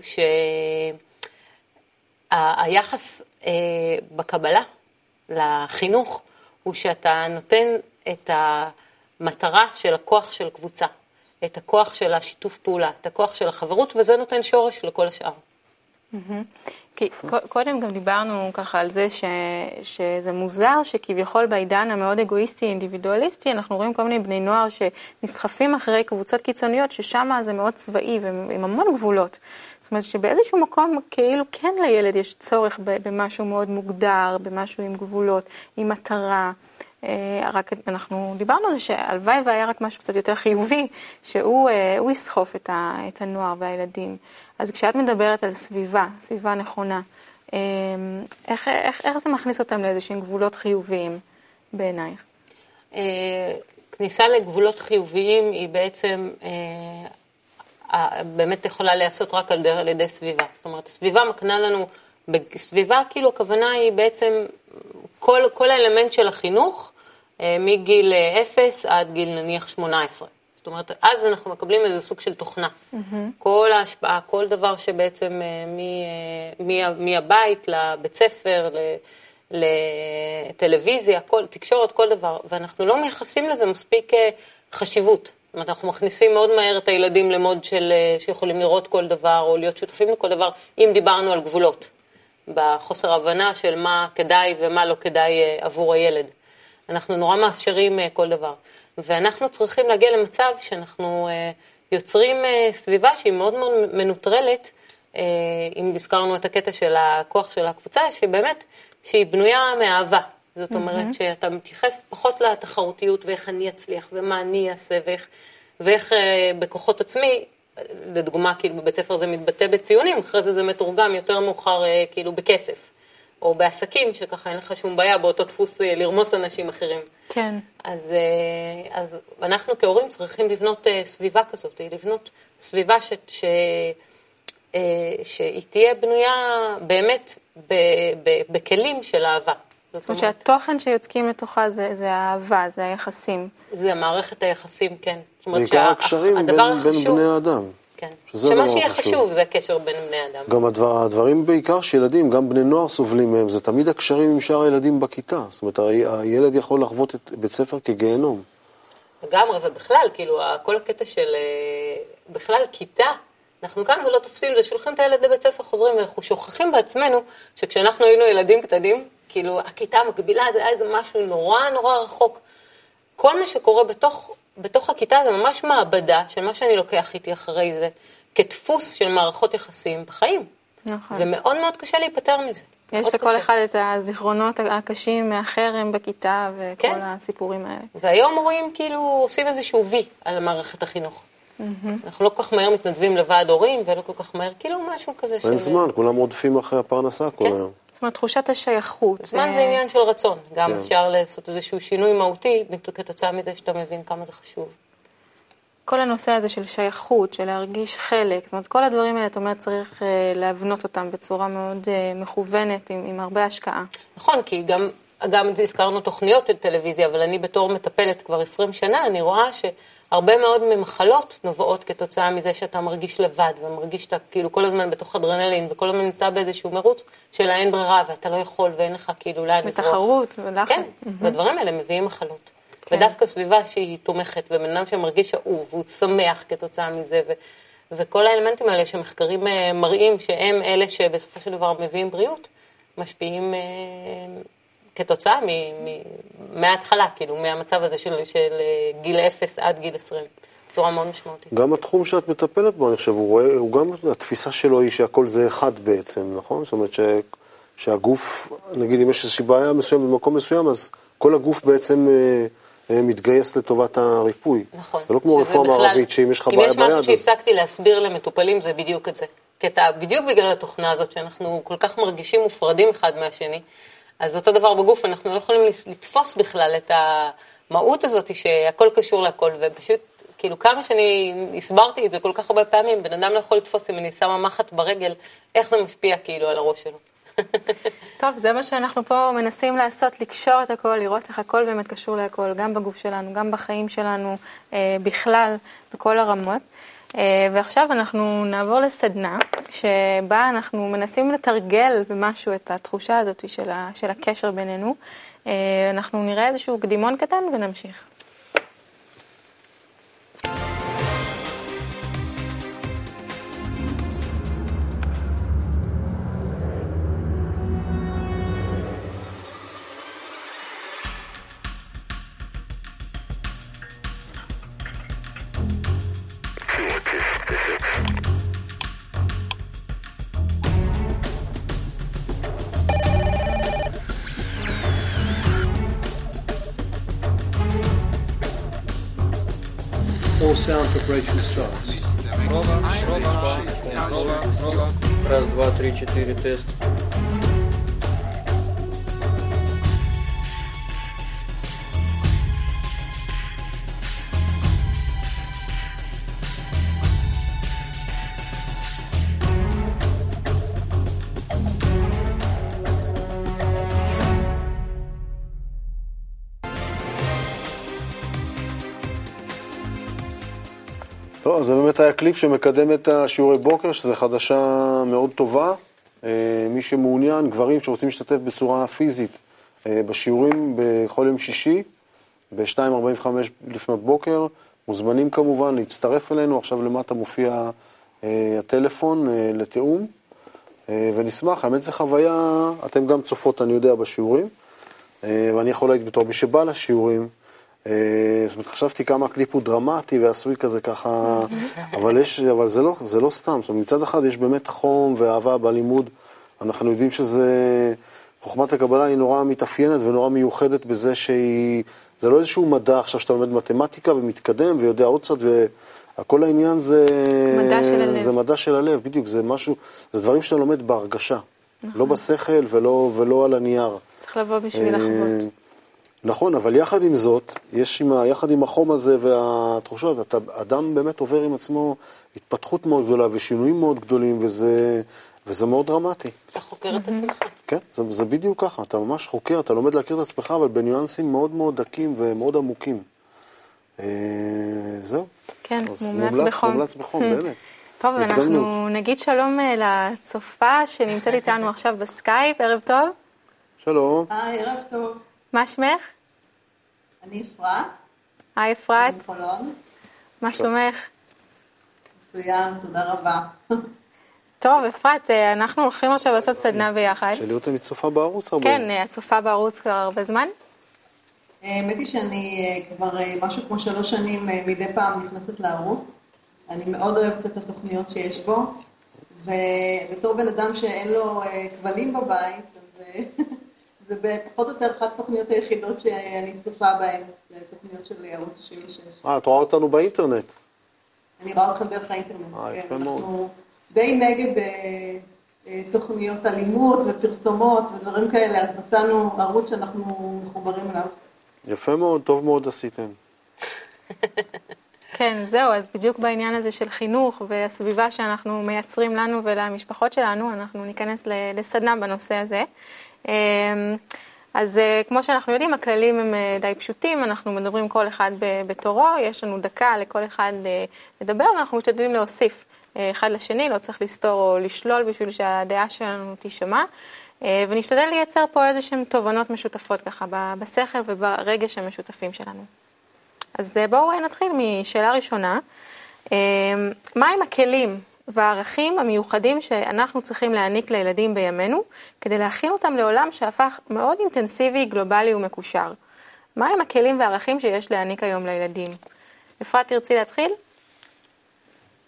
שהיחס בקבלה לחינוך הוא שאתה נותן את המטרה של הכוח של קבוצה. את הכוח של השיתוף פעולה, את הכוח של החברות, וזה נותן שורש לכל השאר. כי קודם גם דיברנו ככה על זה ש, שזה מוזר שכביכול בעידן המאוד אגואיסטי, אינדיבידואליסטי, אנחנו רואים כל מיני בני נוער שנסחפים אחרי קבוצות קיצוניות, ששם זה מאוד צבאי ועם המון גבולות. זאת אומרת שבאיזשהו מקום כאילו כן לילד יש צורך במשהו מאוד מוגדר, במשהו עם גבולות, עם מטרה. אה, רק אנחנו דיברנו על זה שהלוואי והיה רק משהו קצת יותר חיובי, שהוא אה, יסחוף את, את הנוער והילדים. אז כשאת מדברת על סביבה, סביבה נכונה, אה, איך, איך, איך זה מכניס אותם לאיזשהם גבולות חיוביים בעינייך? כניסה לגבולות חיוביים היא בעצם באמת יכולה להיעשות רק על ידי סביבה. זאת אומרת, הסביבה מקנה לנו, סביבה כאילו הכוונה היא בעצם כל, כל האלמנט של החינוך, אה, מגיל 0 אה, עד גיל נניח 18. זאת אומרת, אז אנחנו מקבלים איזה סוג של תוכנה. Mm-hmm. כל ההשפעה, כל דבר שבעצם אה, מהבית לבית ספר, לטלוויזיה, כל, תקשורת, כל דבר, ואנחנו לא מייחסים לזה מספיק חשיבות. זאת אומרת, אנחנו מכניסים מאוד מהר את הילדים למוד של, שיכולים לראות כל דבר, או להיות שותפים לכל דבר, אם דיברנו על גבולות. בחוסר הבנה של מה כדאי ומה לא כדאי אה, עבור הילד. אנחנו נורא מאפשרים אה, כל דבר. ואנחנו צריכים להגיע למצב שאנחנו אה, יוצרים סביבה שהיא מאוד מאוד מנוטרלת, אם הזכרנו את הקטע של הכוח של הקבוצה, שבאמת, שהיא בנויה מאהבה. זאת אומרת. שאתה מתייחס פחות לתחרותיות ואיך אני אצליח ומה אני אעשה ואיך, ואיך בכוחות עצמי לדוגמה, כאילו בבית ספר זה מתבטא בציונים, אחרי זה זה מתורגם יותר מאוחר אה, כאילו בכסף. או בעסקים, שככה אין לך שום בעיה באותו דפוס אה, לרמוס אנשים אחרים. כן. אז, אה, אז אנחנו כהורים צריכים לבנות סביבה כזאת, לבנות סביבה ש, ש, שהיא תהיה בנויה באמת ב, ב, בכלים של אהבה. זאת אומרת שהתוכן שיוצקים לתוכה זה, זה האהבה, זה היחסים. זה מערכת היחסים, כן. בעיקר הקשרים בין, בין בני האדם. כן. שמה שיהיה חשוב. חשוב זה הקשר בין בני אדם. גם הדבר, הדברים בעיקר שילדים, גם בני נוער סובלים מהם, זה תמיד הקשרים עם שאר הילדים בכיתה. זאת אומרת, הילד יכול לחוות את בית ספר כגיהנום. לגמרי, ובכלל, כאילו, כל הקטע של אה, בכלל כיתה, אנחנו כאן ולא תופסים את זה, שולחים את הילד לבית ספר, חוזרים, ואנחנו שוכחים בעצמנו שכשאנחנו היינו ילדים קטנים, כאילו, הכיתה המקבילה זה היה איזה משהו נורא נורא רחוק. כל מה שקורה בתוך, בתוך הכיתה זה ממש מעבדה של מה שאני לוקח איתי אחרי זה, כדפוס של מערכות יחסים בחיים. נכון. ומאוד מאוד קשה להיפטר מזה. יש לכל קשה. אחד את הזיכרונות הקשים מהחרם בכיתה וכל כן. הסיפורים האלה. והיום רואים כאילו עושים איזשהו וי על מערכת החינוך. Mm-hmm. אנחנו לא כל כך מהר מתנדבים לוועד הורים, ולא כל כך מהר, כאילו משהו כזה של... אין זמן, כולם רודפים אחרי הפרנסה כל כן. היום. זאת אומרת, תחושת השייכות. זמן זה עניין של רצון. גם כן. אפשר לעשות איזשהו שינוי מהותי כתוצאה מזה שאתה מבין כמה זה חשוב. כל הנושא הזה של שייכות, של להרגיש חלק, זאת אומרת, כל הדברים האלה, את אומרת, צריך uh, להבנות אותם בצורה מאוד uh, מכוונת, עם, עם הרבה השקעה. נכון, כי גם, גם הזכרנו תוכניות של טלוויזיה, אבל אני בתור מטפלת כבר 20 שנה, אני רואה ש... הרבה מאוד ממחלות נובעות כתוצאה מזה שאתה מרגיש לבד, ומרגיש שאתה כאילו כל הזמן בתוך אדרנלין, וכל הזמן נמצא באיזשהו מרוץ של האין ברירה, ואתה לא יכול ואין לך כאילו לאן לברוח. בתחרות ולחץ. כן. והדברים האלה מביאים מחלות. כן. ודווקא סביבה שהיא תומכת, ובן אדם שמרגיש אהוב, והוא שמח כתוצאה מזה, ו- וכל האלמנטים האלה שמחקרים אה, מראים שהם אלה שבסופו של דבר מביאים בריאות, משפיעים אה, כתוצאה מההתחלה, כאילו, מהמצב הזה של, של אה, גיל 0 עד גיל 20. בצורה מאוד משמעותית. גם התחום שאת מטפלת בו, אני חושב, הוא רואה, הוא גם, התפיסה שלו היא שהכל זה אחד בעצם, נכון? זאת אומרת ש, שהגוף, נגיד אם יש איזושהי בעיה מסוימת במקום מסוים, אז כל הגוף בעצם אה, אה, מתגייס לטובת הריפוי. נכון. זה לא כמו רפואה מערבית, שאם יש לך בעיה ביד, אם יש משהו שהפסקתי להסביר למטופלים, זה בדיוק את זה. כי אתה, בדיוק בגלל התוכנה הזאת, שאנחנו כל כך מרגישים מופרדים אחד מהשני, אז אותו דבר בגוף, אנחנו לא יכולים לתפוס בכלל את המהות הזאת שהכל קשור לכל, ופשוט, כאילו, כמה שאני הסברתי את זה כל כך הרבה פעמים, בן אדם לא יכול לתפוס אם אני שמה מחט ברגל, איך זה משפיע כאילו על הראש שלו. טוב, זה מה שאנחנו פה מנסים לעשות, לקשור את הכל, לראות איך הכל באמת קשור להכל, גם בגוף שלנו, גם בחיים שלנו, אה, בכלל, בכל הרמות. אה, ועכשיו אנחנו נעבור לסדנה, שבה אנחנו מנסים לתרגל במשהו את התחושה הזאת של, הקשר בינינו. אה, אנחנו נראה איזשהו קדימון קטן ונמשיך. Sound preparation starts. Раз, два, три, четыре, тест. קליפ שמקדם את השיעורי בוקר, שזו חדשה מאוד טובה. אה, מי שמעוניין, גברים שרוצים להשתתף בצורה פיזית אה, בשיעורים בכל יום שישי, ב-2.45 לפנות בוקר, מוזמנים כמובן להצטרף אלינו, עכשיו למטה מופיע אה, הטלפון לתיאום, ונשמח, האמת זו חוויה, אתם גם צופות, אני יודע, בשיעורים, ואני יכול להגיד בתור מי שבא לשיעורים, זאת אומרת, חשבתי כמה הקליפ הוא דרמטי ועשוי כזה ככה, אבל, יש, אבל זה, לא, זה לא סתם. זאת אומרת, מצד אחד יש באמת חום ואהבה בלימוד. אנחנו יודעים שזה, חוכמת הקבלה היא נורא מתאפיינת ונורא מיוחדת בזה שהיא, זה לא איזשהו מדע עכשיו שאתה לומד מתמטיקה ומתקדם ויודע עוד קצת, וכל העניין זה... מדע של הלב. זה מדע של הלב, בדיוק, זה משהו, זה דברים שאתה לומד בהרגשה. נכון. לא בשכל ולא, ולא על הנייר. צריך לבוא בשביל לחוות. נכון, אבל יחד עם זאת, יש עם, יחד עם החום הזה והתחושות, אתה, אדם באמת עובר עם עצמו התפתחות מאוד גדולה ושינויים מאוד גדולים, וזה, וזה מאוד דרמטי. אתה חוקר את עצמך. כן, זה, זה בדיוק ככה, אתה ממש חוקר, אתה לומד להכיר את עצמך, אבל בניואנסים מאוד מאוד דקים ומאוד עמוקים. אה, זהו. כן, מומלץ בחום. מומלץ בחום, באמת. טוב, אנחנו נגיד שלום אה, לצופה שנמצאת איתנו עכשיו בסקייפ, ערב טוב. שלום. היי, ערב טוב. מה שמך? אני אפרת. היי אפרת. אני חולון. מה שלומך? מצוין, תודה רבה. טוב, אפרת, אה, אנחנו הולכים עכשיו לעשות סדנה ביחד. שלי אותה צופה בערוץ הרבה. כן, את צופה בערוץ כבר הרבה זמן. האמת היא שאני אה, כבר אה, משהו כמו שלוש שנים מדי פעם נכנסת לערוץ. אני מאוד אוהבת את התוכניות שיש בו, ובתור בן אדם שאין לו כבלים בבית, אז זה פחות או יותר אחת התוכניות היחידות שאני צופה בהן, זה תוכניות של ערוץ 66. אה, את רואה אותנו באינטרנט. אני רואה אתכם דרך האינטרנט, אה, כן. יפה מאוד. אנחנו די נגד אה, אה, תוכניות אלימות ופרסומות ודברים כאלה, אז מצאנו ערוץ שאנחנו מחוברים אליו. יפה מאוד, טוב מאוד עשיתם. כן, זהו, אז בדיוק בעניין הזה של חינוך והסביבה שאנחנו מייצרים לנו ולמשפחות שלנו, אנחנו ניכנס לסדנה בנושא הזה. אמ, אז אה, כמו שאנחנו יודעים, הכללים הם אה, די פשוטים, אנחנו מדברים כל אחד בתורו, יש לנו דקה לכל אחד אה, לדבר, ואנחנו משתדלים להוסיף אחד לשני, לא צריך לסתור או לשלול בשביל שהדעה שלנו תישמע, ונשתדל לייצר פה איזה שהן תובנות משותפות ככה בשכל וברגש המשותפים שלנו. אז בואו נתחיל משאלה ראשונה, מהם הכלים והערכים המיוחדים שאנחנו צריכים להעניק לילדים בימינו, כדי להכין אותם לעולם שהפך מאוד אינטנסיבי, גלובלי ומקושר. מהם הכלים והערכים שיש להעניק היום לילדים? אפרת, תרצי להתחיל?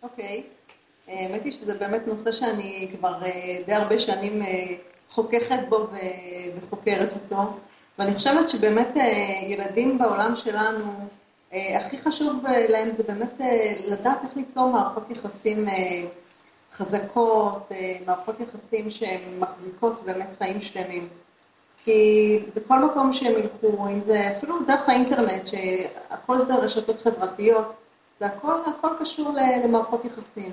אוקיי. האמת היא שזה באמת נושא שאני כבר אה, די הרבה שנים אה, חוככת בו וחוקרת אותו, ואני חושבת שבאמת אה, ילדים בעולם שלנו, הכי חשוב אה, להם זה באמת אה, לדעת איך ליצור מערכות יחסים חזקות, מערכות יחסים שהן מחזיקות באמת חיים שלמים. כי בכל מקום שהם ילכו, אם זה אפילו דרך האינטרנט, שהכל זה רשתות חברתיות, זה הכל, הכל קשור למערכות יחסים.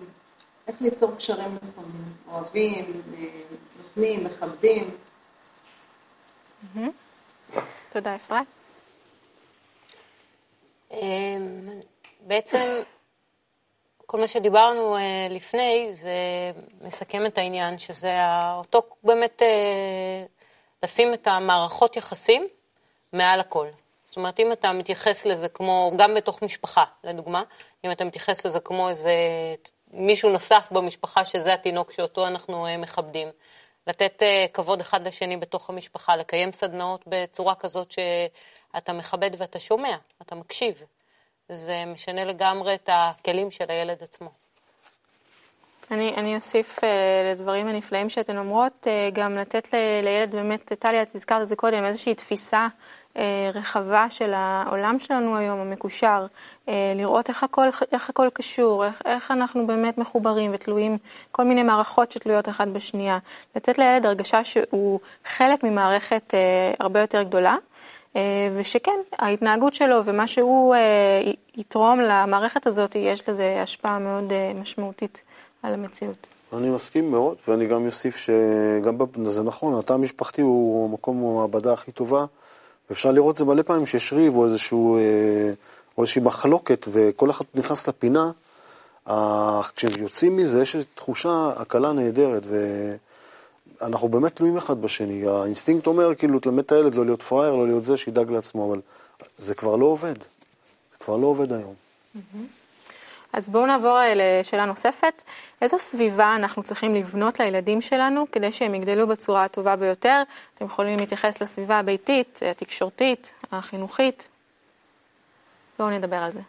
איך ליצור קשרים נכונים, אוהבים, אה, נותנים, מכבדים. תודה, אפרת. אמ, בעצם כל מה שדיברנו אה, לפני זה מסכם את העניין, שזה אותו באמת אה, לשים את המערכות יחסים מעל הכל. זאת אומרת, אם אתה מתייחס לזה כמו, גם בתוך משפחה, לדוגמה, אם אתה מתייחס לזה כמו איזה מישהו נוסף במשפחה, שזה התינוק שאותו אנחנו אה, מכבדים, לתת אה, כבוד אחד לשני בתוך המשפחה, לקיים סדנאות בצורה כזאת שאתה מכבד ואתה שומע, אתה מקשיב. זה משנה לגמרי את הכלים של הילד עצמו. אני, אני אוסיף uh, לדברים הנפלאים שאתן אומרות, uh, גם לתת ל, לילד באמת, טליה, את הזכרת את זה קודם, איזושהי תפיסה רחבה של העולם שלנו היום, המקושר, uh, לראות איך הכל, איך הכל קשור, איך, איך אנחנו באמת מחוברים ותלויים, כל מיני מערכות שתלויות אחת בשנייה. לתת לילד הרגשה שהוא חלק ממערכת uh, הרבה יותר גדולה. ושכן, ההתנהגות שלו ומה שהוא יתרום למערכת הזאת, יש לזה השפעה מאוד משמעותית על המציאות. אני מסכים מאוד, ואני גם אוסיף שגם, זה נכון, התא המשפחתי הוא המקום, המעבדה הכי טובה, ואפשר לראות זה מלא פעמים שיש ריב או איזשהו, או איזושהי מחלוקת, וכל אחד נכנס לפינה, כשהם יוצאים מזה, יש תחושה, הקלה נהדרת, ואנחנו באמת תלויים אחד בשני. האינסטינקט אומר, כאילו, תלמד את הילד לא להיות פראייר, לא להיות זה, שידאג לעצמו, אבל זה כבר לא עובד. זה כבר לא עובד היום. Mm-hmm. אז בואו נעבור לשאלה נוספת. איזו סביבה אנחנו צריכים לבנות לילדים שלנו כדי שהם יגדלו בצורה הטובה ביותר? אתם יכולים להתייחס לסביבה הביתית, התקשורתית, החינוכית. בואו נדבר על זה.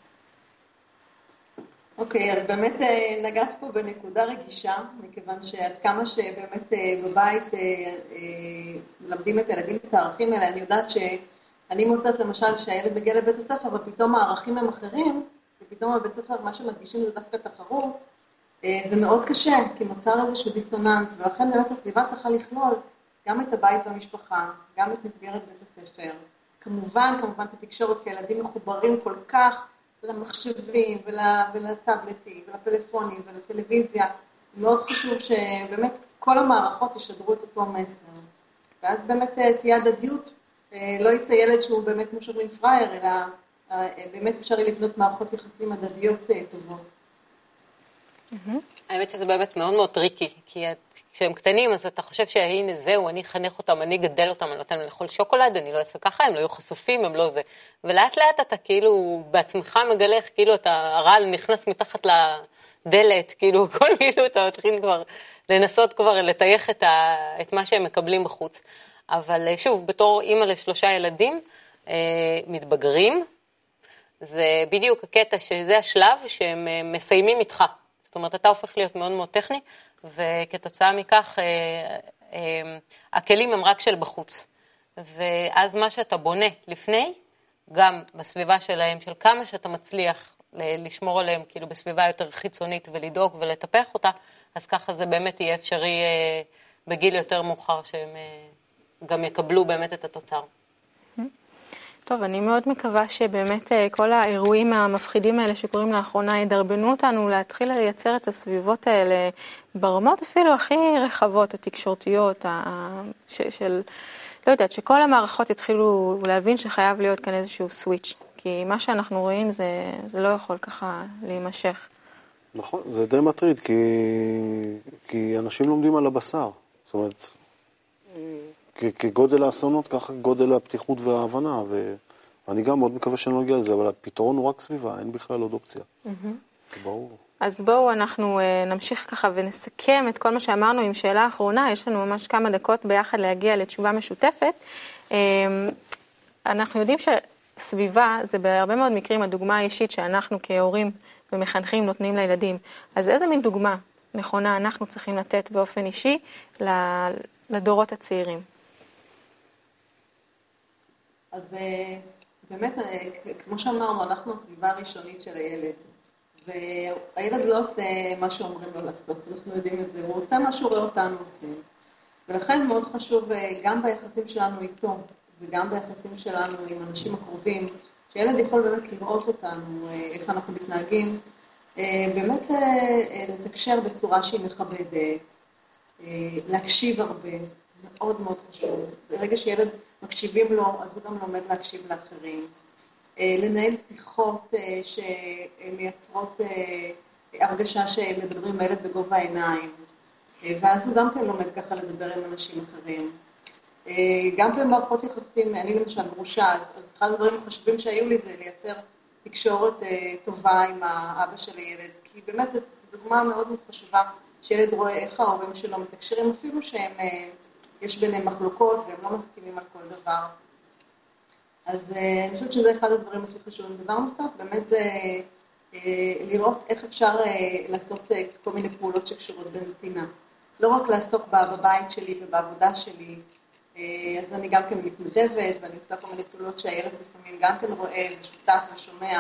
אוקיי, okay, אז באמת נגעת פה בנקודה רגישה, מכיוון שעד כמה שבאמת בבית מלמדים את הילדים את הערכים האלה, אני יודעת שאני מוצאת למשל שהילד מגיע לבית הספר ופתאום הערכים הם אחרים, ופתאום בבית ספר מה שמדגישים זה דווקא תחרות, זה מאוד קשה, כי נוצר איזשהו דיסוננס, ולכן באמת הסביבה צריכה לכלול גם את הבית והמשפחה, גם את מסגרת בית הספר. כמובן, כמובן את התקשורת, כי ילדים מחוברים כל כך למחשבים ול, ולטאבלטים ולפלאפונים ולטלוויזיה. מאוד חשוב שבאמת כל המערכות ישדרו את אותו מסר. ואז באמת תהיה הדדיות, לא יצא ילד שהוא באמת, כמו שאומרים, פראייר, אלא באמת אפשר יהיה לבנות מערכות יחסים הדדיות טובות. האמת שזה באמת מאוד מאוד טריקי, כי כשהם קטנים אז אתה חושב שהנה זהו, אני אחנך אותם, אני אגדל אותם, אני נותן להם לאכול שוקולד, אני לא אעשה ככה, הם לא יהיו חשופים, הם לא זה. ולאט לאט אתה כאילו בעצמך מגלה איך כאילו אתה, הרעל נכנס מתחת לדלת, כאילו כל כאילו אתה מתחיל כבר לנסות כבר לטייח את, ה, את מה שהם מקבלים בחוץ. אבל שוב, בתור אימא לשלושה ילדים, מתבגרים, זה בדיוק הקטע שזה השלב שהם מסיימים איתך. זאת אומרת, אתה הופך להיות מאוד מאוד טכני, וכתוצאה מכך הכלים הם רק של בחוץ. ואז מה שאתה בונה לפני, גם בסביבה שלהם, של כמה שאתה מצליח לשמור עליהם, כאילו בסביבה יותר חיצונית ולדאוג ולטפח אותה, אז ככה זה באמת יהיה אפשרי בגיל יותר מאוחר שהם גם יקבלו באמת את התוצר. טוב, אני מאוד מקווה שבאמת כל האירועים המפחידים האלה שקורים לאחרונה ידרבנו אותנו להתחיל לייצר את הסביבות האלה ברמות אפילו הכי רחבות, התקשורתיות, של, לא יודעת, שכל המערכות יתחילו להבין שחייב להיות כאן איזשהו סוויץ', כי מה שאנחנו רואים זה, זה לא יכול ככה להימשך. נכון, זה די מטריד, כי, כי אנשים לומדים על הבשר, זאת אומרת... כגודל האסונות, ככה גודל הפתיחות וההבנה, ואני גם מאוד מקווה שאני לא אגיע לזה, אבל הפתרון הוא רק סביבה, אין בכלל עוד אופציה. זה ברור. אז בואו אנחנו נמשיך ככה ונסכם את כל מה שאמרנו עם שאלה אחרונה, יש לנו ממש כמה דקות ביחד להגיע לתשובה משותפת. אנחנו יודעים שסביבה זה בהרבה מאוד מקרים הדוגמה האישית שאנחנו כהורים ומחנכים נותנים לילדים. אז איזה מין דוגמה נכונה אנחנו צריכים לתת באופן אישי לדורות הצעירים? אז באמת, כמו שאמרנו, אנחנו הסביבה הראשונית של הילד. והילד לא עושה מה שאומרים לו לעשות, אנחנו יודעים את זה, הוא עושה מה שהוא רואה אותנו עושים. ולכן מאוד חשוב אה, גם ביחסים שלנו איתו וגם ביחסים שלנו עם אנשים הקרובים, שילד יכול באמת לראות אותנו, אה, איך אנחנו מתנהגים, אה, באמת לתקשר בצורה שהיא מכבדת, להקשיב הרבה, מאוד מאוד חשוב. ברגע שילד מקשיבים לו, אז הוא גם לומד להקשיב לאחרים. לנהל שיחות שמייצרות הרגשה שמדברים עם הילד בגובה העיניים. ואז הוא גם כן לומד ככה לדבר עם אנשים אחרים. אה, גם במערכות יחסים, אני למשל גרושה, אז, אז אחד הדברים החשובים שהיו לי זה לייצר תקשורת אה, טובה עם האבא של הילד, כי באמת זו דוגמה מאוד מאוד חשובה, שילד רואה איך ההורים שלו מתקשרים, אפילו שהם, אה, יש ביניהם מחלוקות והם לא מסכימים על כל דבר. אז אני חושבת שזה אחד הדברים הכי חשובים. דבר נוסף, באמת זה לראות איך אפשר לעשות כל מיני פעולות שקשורות בנתינה. לא רק לעסוק בבית שלי ובעבודה שלי, אה, אז אני גם כן מתנדבת, ואני עושה כל מיני פעולות שהילד לפעמים גם כן רואה ושותף ושומע.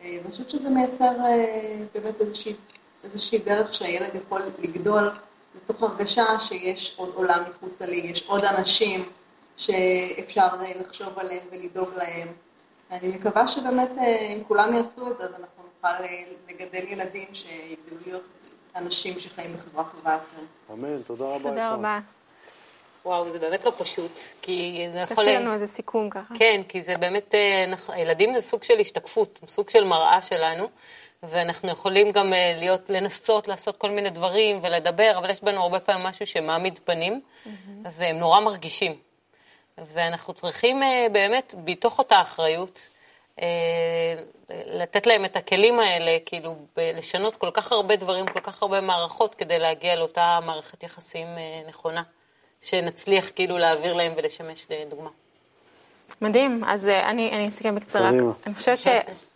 אה, ואני חושבת שזה מייצר אה, באמת איזושהי, איזושהי דרך שהילד יכול לגדול לתוך הרגשה שיש עוד עולם מחוצה לי, יש עוד אנשים שאפשר לחשוב עליהם ולדאוג להם. אני מקווה שבאמת אם כולם יעשו את זה, אז אנחנו נוכל לגדל ילדים שיגדלו להיות אנשים שחיים בחברה טובה יותר. אמן, תודה רבה. תודה רבה. וואו, זה באמת לא פשוט, כי זה יכול... תעשי לנו איזה סיכום ככה. כן, כי זה באמת, אה, ילדים זה סוג של השתקפות, סוג של מראה שלנו, ואנחנו יכולים גם אה, להיות, לנסות לעשות כל מיני דברים ולדבר, אבל יש בנו הרבה פעמים משהו שמעמיד פנים, mm-hmm. והם נורא מרגישים. ואנחנו צריכים אה, באמת, בתוך אותה אחריות, אה, לתת להם את הכלים האלה, כאילו, לשנות כל כך הרבה דברים, כל כך הרבה מערכות, כדי להגיע לאותה מערכת יחסים נכונה, שנצליח כאילו להעביר להם ולשמש דוגמה. מדהים, אז אני, אני אסכם בקצרה. אני חושבת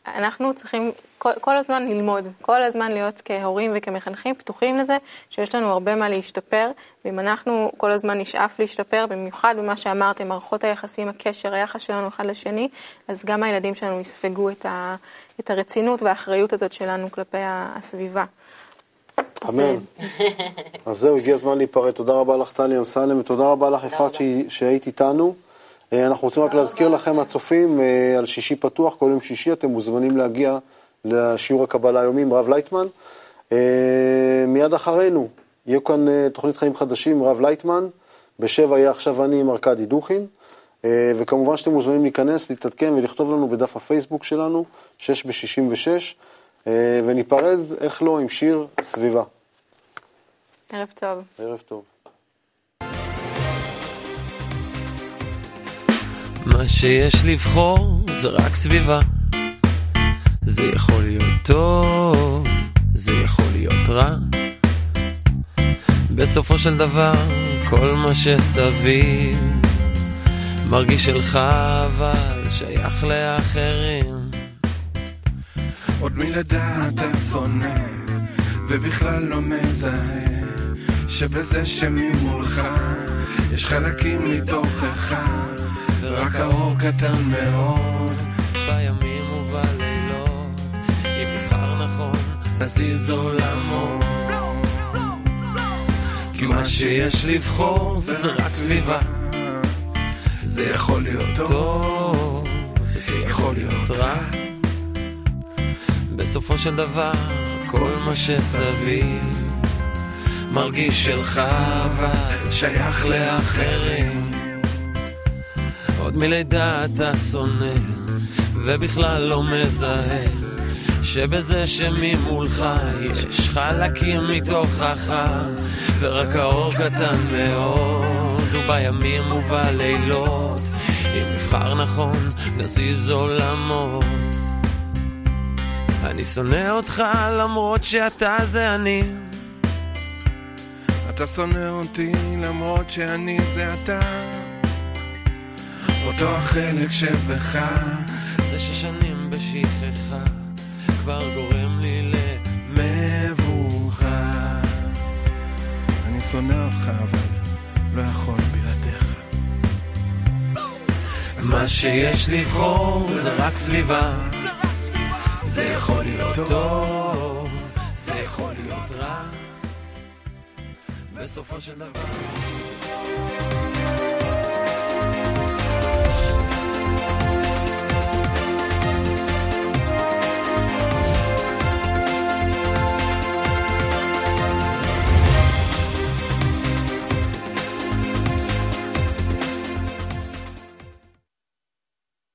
שאנחנו צריכים כל, כל הזמן ללמוד, כל הזמן להיות כהורים וכמחנכים פתוחים לזה, שיש לנו הרבה מה להשתפר, ואם אנחנו כל הזמן נשאף להשתפר, במיוחד במה שאמרתם, מערכות היחסים, הקשר, היחס שלנו אחד לשני, אז גם הילדים שלנו יספגו את, ה, את הרצינות והאחריות הזאת שלנו כלפי הסביבה. אמן. אז זהו, הגיע הזמן להיפרד. תודה רבה לך, טלי אמסלם, ותודה רבה לך, יפעת, שהיית איתנו. אה, אנחנו רוצים רק להזכיר לכם, הצופים, אה, על שישי פתוח, כל יום שישי אתם מוזמנים להגיע לשיעור הקבלה היומי עם רב לייטמן. אה, מיד אחרינו, יהיו כאן תוכנית חיים חדשים עם רב לייטמן, בשבע יהיה עכשיו אני עם ארכדי דוכין, וכמובן שאתם מוזמנים להיכנס, להתעדכן ולכתוב לנו בדף הפייסבוק שלנו, 6 ב-66, וניפרד, איך לא, עם שיר סביבה. ערב טוב. ערב טוב. מה שיש לבחור זה רק סביבה. זה יכול להיות טוב, זה יכול להיות רע. בסופו של דבר, כל מה שסביב מרגיש שלך, אבל שייך לאחרים. עוד מלידה אתה שונא, ובכלל לא מזהה, שבזה שממולך יש חלקים מתוכך. רק האור קטן מאוד. בימים ובלילות אם נבחר נכון נזיז עולמות כי מה שיש לבחור זה רק סביבה. זה יכול להיות טוב זה יכול להיות רע. בסופו של דבר כל מה שסביב מרגיש שלך אבל שייך לאחרים עוד מלידה אתה שונא, ובכלל לא מזהה, שבזה שממולך יש חלקים מתוכך, ורק האור קטן מאוד, ובימים ובלילות, אם נבחר נכון, נזיז עולמות. אני שונא אותך למרות שאתה זה אני. אתה שונא אותי למרות שאני זה אתה. אותו החלק שבך, זה ששנים בשכחה, כבר גורם לי למבוכה. אני שונא אותך, אבל לא יכול בלעדיך. מה שיש לבחור זה רק סביבה. זה יכול להיות טוב, זה יכול להיות רע. בסופו של דבר